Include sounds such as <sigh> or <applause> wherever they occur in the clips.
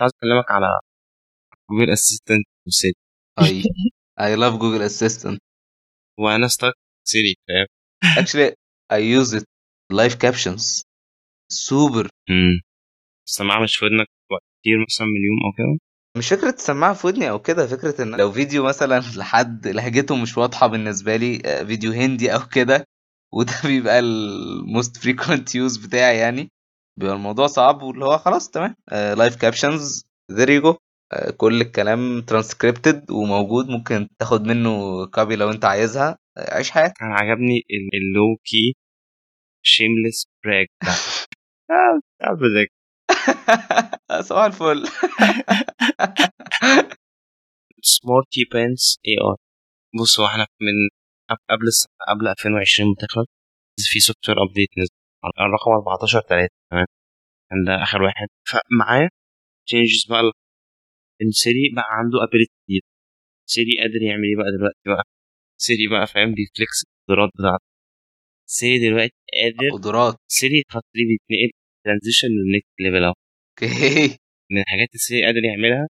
عايز أكلمك على Google Assistant و Siri I I love Google Assistant. وأنا start Siri فاهم؟ Actually I use it live captions. super امم السماعة مش في ودنك كتير مثلا من اليوم أو كده؟ مش فكرة تسمعها في ودني أو كده فكرة إن لو فيديو مثلا لحد لهجته مش واضحة بالنسبة لي آه، فيديو هندي أو كده وده <laughs> بيبقى ال most frequent use بتاعي يعني. بيبقى الموضوع صعب واللي هو خلاص تمام. live captions there you go كل الكلام ترانسكريبتد وموجود. ممكن تاخد منه copy لو انت عايزها. آه، عيش حياتك. كان عجبني ال- ال low-key shameless brag ده. <laughs> آه، بذاك <laughs> صباح الفل. smarty pants you are بص هو إحنا من قبل قبل الس- قبل 2020 ما تخلص في software update نزل. على الرقم 14 3 تمام؟ كان ده آخر واحد. فمعاه changes بقى إن Siri بقى عنده ability جديد. Siri قادر يعمل إيه بقى دلوقتي بقى؟ Siri بقى فاهم؟ بي flex القدرات بتاعته. Siri دلوقتي قادر قدرات Siri خط لي بيتنقل transition لل next level أهو. okay. من الحاجات اللي Siri قادر يعملها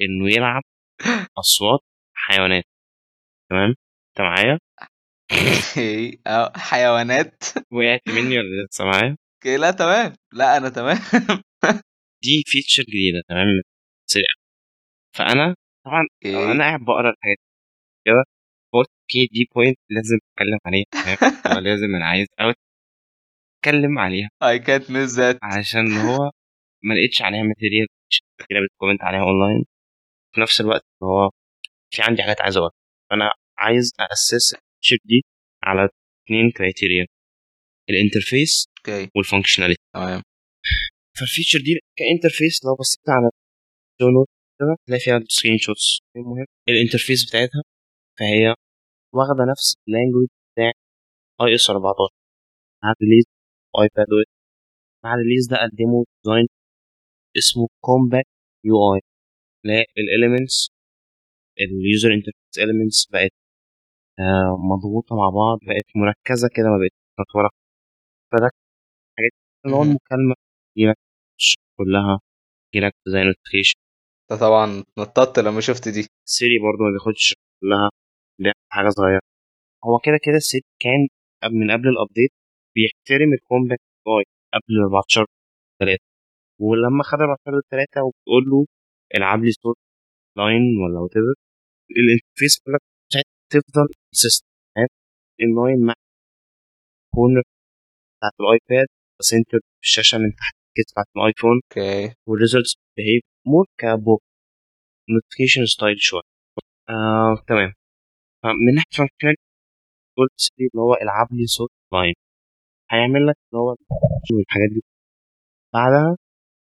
إنه يلعب <laughs> أصوات حيوانات. تمام؟ أنت معايا؟ okay. أه، حيوانات. وقعت مني ولا لسه؟ معايا okay. لا تمام. لا أنا تمام. <laughs> دي feature جديدة تمام. Siri فأنا طبعا okay. أنا قاعد بقرأ الحاجات كده قلت okay دي point لازم أتكلم عليها هو <laughs> لازم أنا عايز أوي أتكلم عليها. I can't miss that. عشان هو ما لقيتش عليها material كده بت comment عليها اونلاين في نفس الوقت هو في عندي حاجات عايز أقولها. فأنا عايز assess ال shape دي على اثنين criteria ال interface okay وال functionality تمام. فال feature دي ك interface لو بصيت على ال show note كده تلاقي فيها screenshots المهم ال interface بتاعتها فهي واخدة نفس ال language بتاع iOS 14 مع release iPad مع ال release ده قدموا design اسمه compact UI لا ال elements ال user interface elements بقت آه، مضغوطة مع بعض بقت مركزة كده ما بقتش متطوره فده حاجات اللي هو مهم. المكالمة تجيلك كلها تجيلك زي notification انت طبعا نططت لما شفت دي. Siri برضو ما بياخدش كلها دي حاجة صغيرة. هو كده كده Siri كان من قبل ال update بيحترم ال compact UI قبل 14 3 ولما خد 14 3 وبتقول له العب لي صوت lion ولا whatever ال interface كلها تفضل system align مع corner بتاعت ال iPad بس انت الشاشه من تحت كده بتاعت الايفون أوكي والريزلتس بتهيف مور كبوك نوتيفيكيشن ستايل شوية آه تمام. فمن ناحية functional قلت اللي هو العب لي صوت lion هيعمل لك اللي هو الحاجات دي. بعدها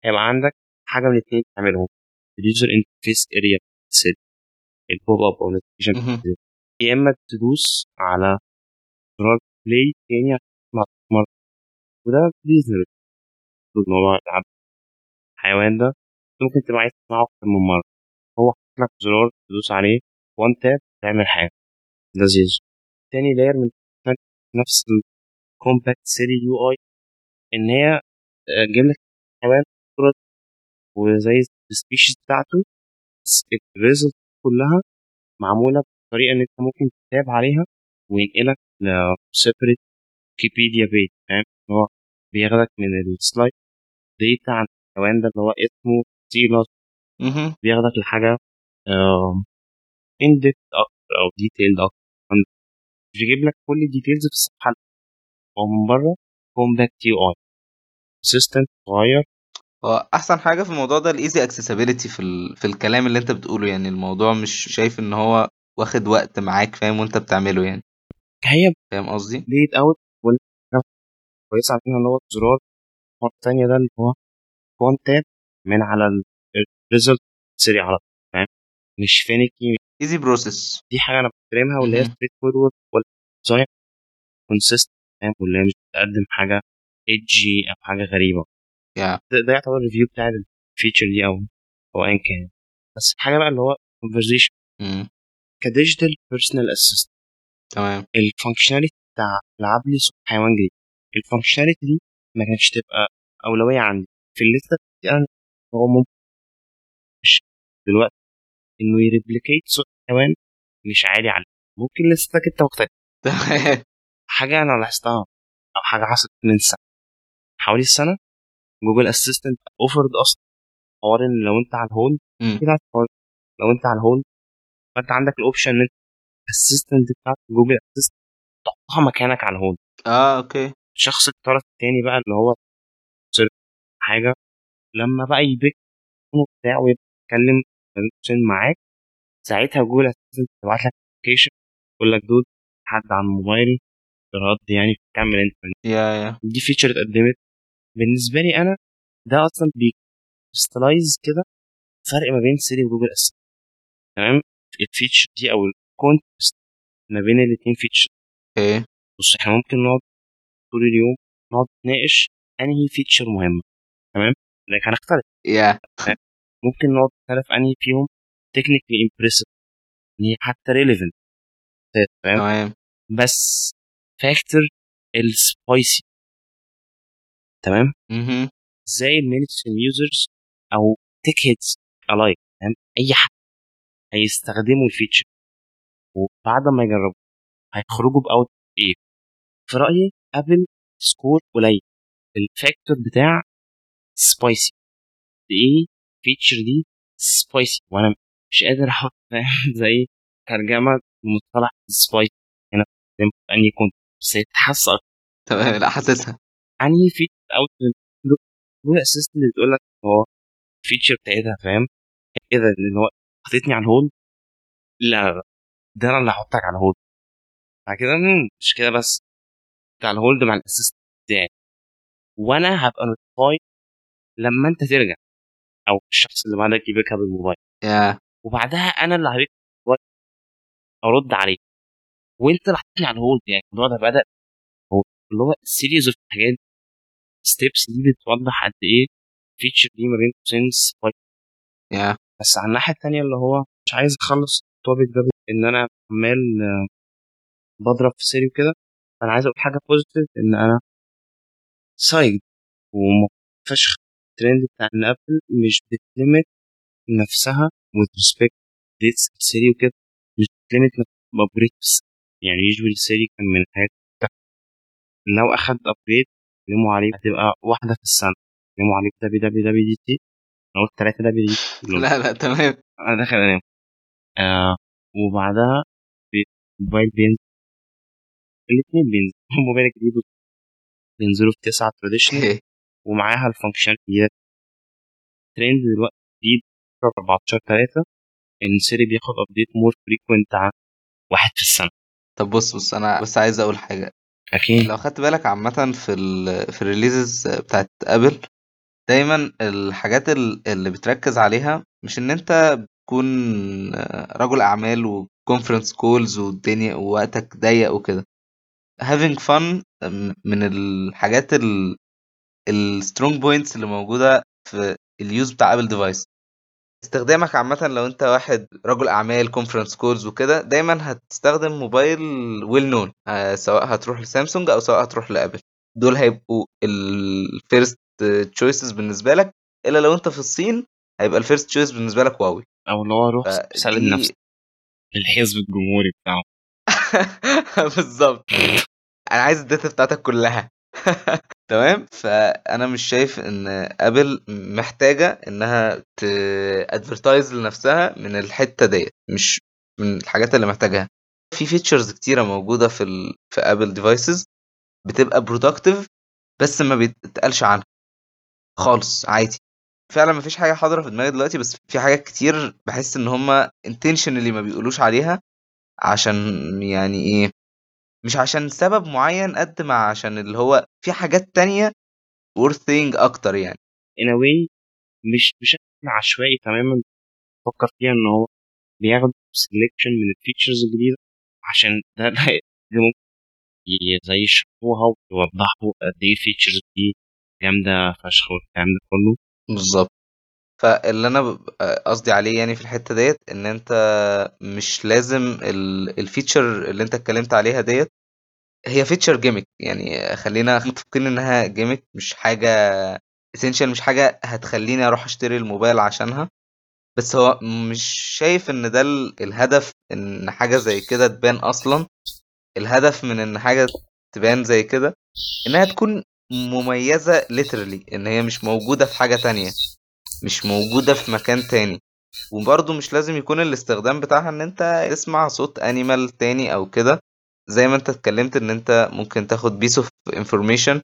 هيبقى عندك حاجة من الاثنين تعملهم. ال user interface area ال pop up أو notification. يا إما تدوس على زرار play تاني عشان تسمع مرة. وده reasonable موضوع العب الحيوان ده ممكن تبقى عايز تسمعه أكتر من مرة. هو حاطط لك زرار تدوس عليه. One tap تعمل حاجة. لذيذ تاني layer من نفس ال compact Siri UI إن هي آه، تجيب لك حيوان صورة وزي ال species بتاعته. ال result كلها معمولة بطريقة إن أنت ممكن ت tap عليها وينقلك ل separate Wikipedia page فاهم؟ اللي هو بياخدك من ال slide data عن الحيوان ده اللي هو اسمه سيلاس. بياخدك لحاجة in depth أكتر أو detailed أكتر. بيجيب لك كل ال details في الصفحة هو من بره compact UI system صغير هو أحسن حاجة في الموضوع ده ال easy accessibility في ال... في الكلام اللي أنت بتقوله يعني الموضوع مش شايف إن هو واخد وقت معاك فاهم؟ وانت بتعمله يعني. هي فاهم قصدي؟ laid out كويس عارفين إن هو زرار. مرة تانية ده اللي هو one tap من على ال result سريع على طول فاهم؟ مش finicky easy process دي حاجة أنا بحترمها واللي هي. straightforward وال design consistent فاهم؟ واللي هي مش بتقدم حاجة edgy أو حاجة غريبة. yeah ده, يعتبر ال review بتاع ال feature دي أو أو أيا كان. بس حاجة بقى اللي هو مم. ك digital personal assistant تمام. ال functionality بتاع العب لي صوت حيوان جديد. ال functionality دي ما كانتش تبقى أولوية عندي. في الليسته أنا هو ممكن مش دلوقتي. إنه ي replicate صوت حيوان مش عالي عليه. ممكن لستك أنت مختلف تمام. حاجة أنا لاحظتها أو حاجة حصلت من سنة. حوالي السنة Google Assistant offered أصلا حوار إن لو أنت على حوار لو أنت على ال hold فانت عندك ال option إن أنت ال assistant بتاعت Google Assistant تحطها مكانك على ال hold آه okay. الشخص الطرف التاني بقى اللي هو حاجة لما بقى ي pick up تاعه ويبقى يتكلم معاك ساعتها Google Assistant تبعت لك application يقول لك dude حد على الموبايل رد يعني كمل إنت yeah yeah. دي feature اتقدمت. بالنسبة لي أنا ده أصلا بي crystallize كده فرق ما بين Siri و Google Assistant تمام؟ ال feature دي أو ال contest ما بين الاثنين feature okay بص إحنا ممكن نقعد طول اليوم نقعد نتناقش أنهي feature مهمه تمام؟ لكن هنختلف. yeah ممكن نقعد نختلف أنهي فيهم technically impressive ان هي حتى relevant تمام؟ تمام. بس factor ال spicy تمام. زي ال mainstream users أو tech heads alike تمام؟ أي حد. هيستخدموا ال feature. وبعد ما يجربوا هيخرجوا ب out إيه في رأيي Apple score قليل. ال factor بتاع spicy إيه feature دي spicy وأنا مش قادر أحط <laughs> زي ترجمة مصطلح spicy هنا في أنهي كنت بس أكتر. تمام لا حاسسها أنهي feature أو Google Assistant اللي بتقول لك هو ال feature بتاعتها فاهم؟ إيه ده؟ اللي هو حطيتني على ال hold لا. ده أنا اللي هحطك على ال hold بعد كده مش كده بس. على ال hold مع ال assistant بتاعي. وأنا هبقى notified لما أنت ترجع أو الشخص اللي بعدك ي pick up الموبايل yeah وبعدها أنا اللي ه pick أرد عليك. وأنت اللي حطيتني على ال hold يعني الموضوع ده بدأ هو اللي هو series of حاجات steps دي بتوضح قد إيه feature دي ما بين قوسين yeah بس على الناحية الثانية اللي هو مش عايز أخلص ال topic ده إن أنا عمال آه، بضرب في Siri وكده أنا عايز أقول حاجة positive إن أنا سايد وفشخ الترند بتاع إن ابل مش بتلمت نفسها with respect dates السيري وكده مش بتلمت نفسها بابجريد بس يعني يجوالي السيري كان من الحاجات لو أخد ابجريد يسلموا عليه هتبقى واحدة في السنة يسلموا عليه دبليو دبليو دبليو دي تي أنا قلت ثلاثة دي تي لا لا تمام. أنا داخل أنام. آه وبعدها بي- موبايل بينزل الاثنين بينزل <laughs> موبايل جديد بينزلوا في تسعة تراديشنال ومعاها الفانكشن ديت ترند دلوقتي جديد. 14 3 إن سيري بياخد ابديت مور فريكوينت عن واحد في السنة. طب بص بص أنا بس عايز أقول حاجة. أكيد. لو خدت بالك عامة في ال في الريليزز بتاعت ابل دايما الحاجات ال- اللي بتركز عليها مش إن أنت تكون رجل أعمال وكونفرنس كولز والدنيا ووقتك ضيق وكده. Having fun من الحاجات السترونج بوينتس اللي موجودة في اليوز بتاع ابل ديفايس استخدامك عامة لو أنت واحد رجل أعمال كونفرنس كولز وكده دايما هتستخدم موبايل ويل نون سواء هتروح لسامسونج أو سواء هتروح لأبل. دول هيبقوا الفيرست تشويسز بالنسبة لك إلا لو أنت في الصين هيبقى الفيرست تشويس بالنسبة لك هواوي أو اللي هو روح فدي نفسك. الحزب الجمهوري بتاعه <laughs> بالظبط. أنا عايز الداتا بتاعتك كلها. <laughs> تمام؟ فأنا مش شايف إن ابل محتاجة إنها تادفرتايز لنفسها من الحتة ديت مش من الحاجات اللي محتاجاها في فيتشرز كتيرة موجودة في ال... في ابل ديفايسز بتبقى برودكتيف بس ما بيتقالش عنها. خالص عادي. فعلا مفيش حاجة حاضرة في دماغي دلوقتي بس في حاجات كتير بحس إن هم intentionally ما بيقولوش عليها عشان يعني إيه مش عشان سبب معين قد ما عشان اللي هو في حاجات تانية worth saying أكتر يعني. In a way مش بشكل عشوائي تماما فكر فيها إن هو بياخد سelection من الفيتشرز الجديدة عشان ده <laughs> ده ممكن زي يشرحوها ويوضحوا قد إيه الفيتشرز دي جامده فشخ والكلام ده كله. بالظبط. فاللي أنا قصدي عليه يعني في الحتة ديت إن أنت مش لازم ال- الفيتشر اللي أنت اتكلمت عليها ديت هي فيتشر جيمك يعني خلينا متفقين إنها جيمك مش حاجة اسينشال مش حاجة هتخليني أروح أشتري الموبايل عشانها. بس هو مش شايف إن ده الهدف إن حاجة زي كده تبان أصلا. الهدف من إن حاجة تبان زي كده إنها تكون مميزة ليترلي إن هي مش موجودة في حاجة تانية مش موجودة في مكان تاني. وبرضه مش لازم يكون الاستخدام بتاعها إن أنت تسمع صوت انيمال تاني أو كده. زي ما أنت اتكلمت إن أنت ممكن تاخد بيس اوف انفورميشن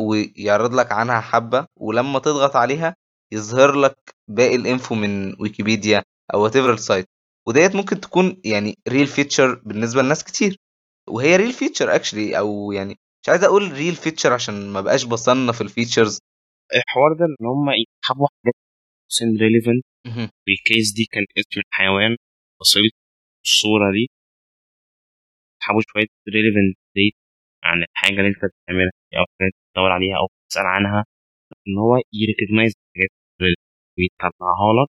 ويعرض لك عنها حبة ولما تضغط عليها يظهر لك باقي الانفو من ويكيبيديا أو وات ايفر السايت وديت ممكن تكون يعني ريل فيتشر بالنسبة لناس كتير. وهي ريل فيتشر اكشلي أو يعني مش عايز أقول ريل فيتشر عشان ما بقاش بصنف الفيتشرز الحوار ده إن هم يسحبوا حاجات سن ريليفنت الكيس دي كان اسم الحيوان بسيط الصورة دي. يسحبوا شوية ريليفنت ديت عن الحاجة اللي أنت بتعملها أو حاجة بتدور عليها أو بتسأل عنها. إن هو يريكوجنايز الحاجات ويطلعها لك.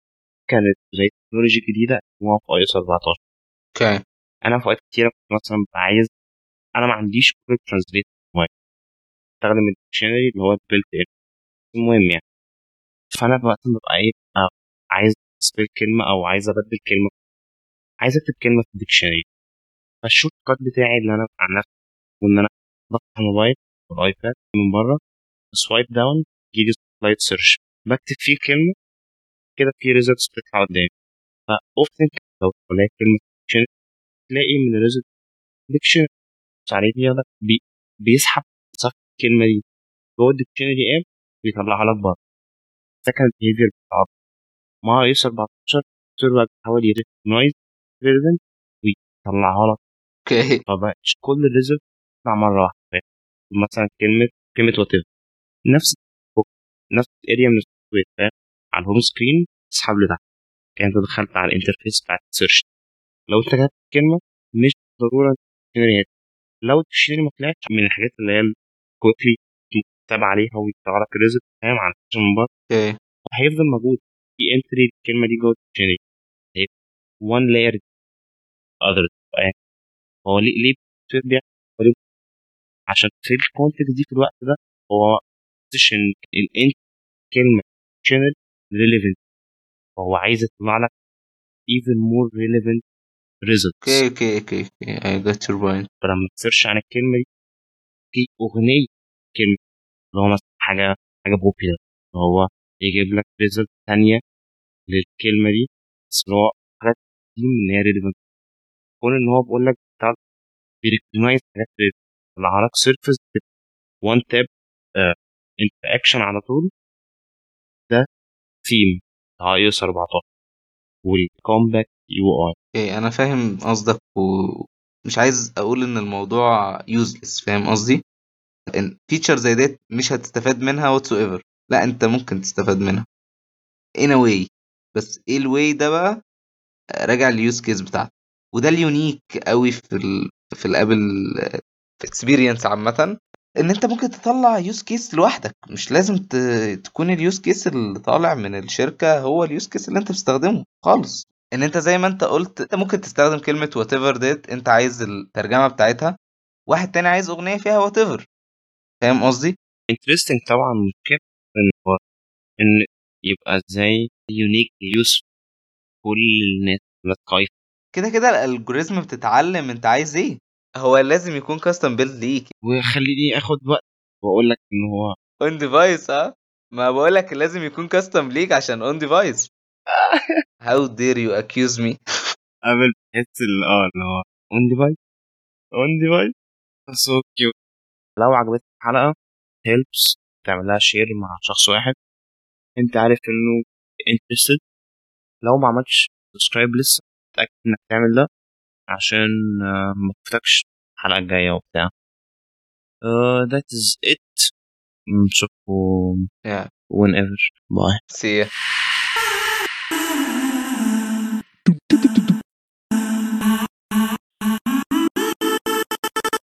كانت زي تكنولوجي جديدة اسمها في اي اس 14 أوكي. أنا في اوقات كتيرة كنت مثلا عايز أنا ما عنديش جوجل ترانسليت استخدم الديكشنري اللي هو البيلت ان المهم يعني. فأنا مثلا ببقى إيه عايز اسبل كلمة أو عايز أبدل كلمة. عايز أكتب كلمة في الديكشنري فالشورت كات بتاعي اللي أنا عن نفسي وإن أنا بفتح الموبايل والايباد من بره سوايب داون يجي سلايد سيرش بكتب فيه كلمة كده في ريزلتس بتطلع قدامي. فاوفتن لو تلاقي كلمة تلاقي من الريزلت ديكشنري عليه بياخدك بي بيسحب صف الكلمة دي جوه الديكشنري اب بيطلعها لك بره ده كان البيهيفير بتاع مع ايس 14 بقى بيحاول يريكوجنايز ريليفنت ويطلعها لك أوكي فبقتش كل ريزلت تطلع مرة واحدة مثلا كلمة كلمة وات نفس نفس الاريا من السوفت وير على الهوم سكرين تسحب لتحت كان انت دخلت على الانترفيس بتاعت السيرش لو انت كتبت كلمة مش الديكشنري لو الديكشنري ما طلعش من الحاجات اللي هي الكويكلي تتابع عليها ويطلع لك ريزلت فاهم؟ على من بره أوكي. وهيفضل موجود. في انتري الكلمة دي جوه الديكشنري وان لاير اذر هو ليه ليه بيعمل عشان في الكونتكست دي في الوقت ده هو ان الانت كلمة channel relevant. فهو عايز يطلع لك even more relevant results. أوكي أوكي أوكي I got your point. فلما تسيرش عن الكلمة دي في أغنية كلمة اللي هو مثلا حاجة حاجة بوبيلر اللي هو يجيب لك ريزلت ثانية للكلمة دي بس اللي هو حاجات دي إن هي ريليفنت كون إن هو بيقول لك بيريكوجنايز حاجات لك سيرفيس وان تاب انتراكشن على طول. ده ثيم بتاع اي اس 14 والكومباك آي. أوكي أنا فاهم قصدك ومش عايز أقول إن الموضوع يوزلس فاهم قصدي؟ ان feature زي ديت مش هتستفاد منها ever لا أنت ممكن تستفاد منها. in a way. بس إيه ال way ده بقى؟ راجع لل use case بتاعتك. وده ال unique قوي في ال في ال Apple experience عامة إن أنت ممكن تطلع use case لوحدك. مش لازم. تكون ال use case اللي طالع من الشركة هو ال use case اللي أنت بتستخدمه خالص. إن أنت زي ما أنت قلت أنت ممكن تستخدم whatever ديت أنت عايز الترجمة بتاعتها. واحد تاني عايز أغنية فيها ever فاهم قصدي؟ interesting طبعا مشكله إن إن يبقى إزاي unique use كل الناس خايفه كده كده ال algorithm بتتعلم أنت عايز إيه. هو لازم يكون custom build ليك. وخليني آخد وقت وأقول لك إن هو on device ها ما بقول لك لازم يكون custom ليك عشان on device how dare you accuse me قبل بحس آه اللي هو on device on device so cute لو عجبتك الحلقة هيلبس تعملها share مع شخص واحد. أنت عارف إنه interested لو ما عملتش subscribe لسه اتاكد إنك تعمل ده عشان ما تفوتكش الحلقة الجاية وبتاع. that is it. نشوفكم whenever. Bye. See ya.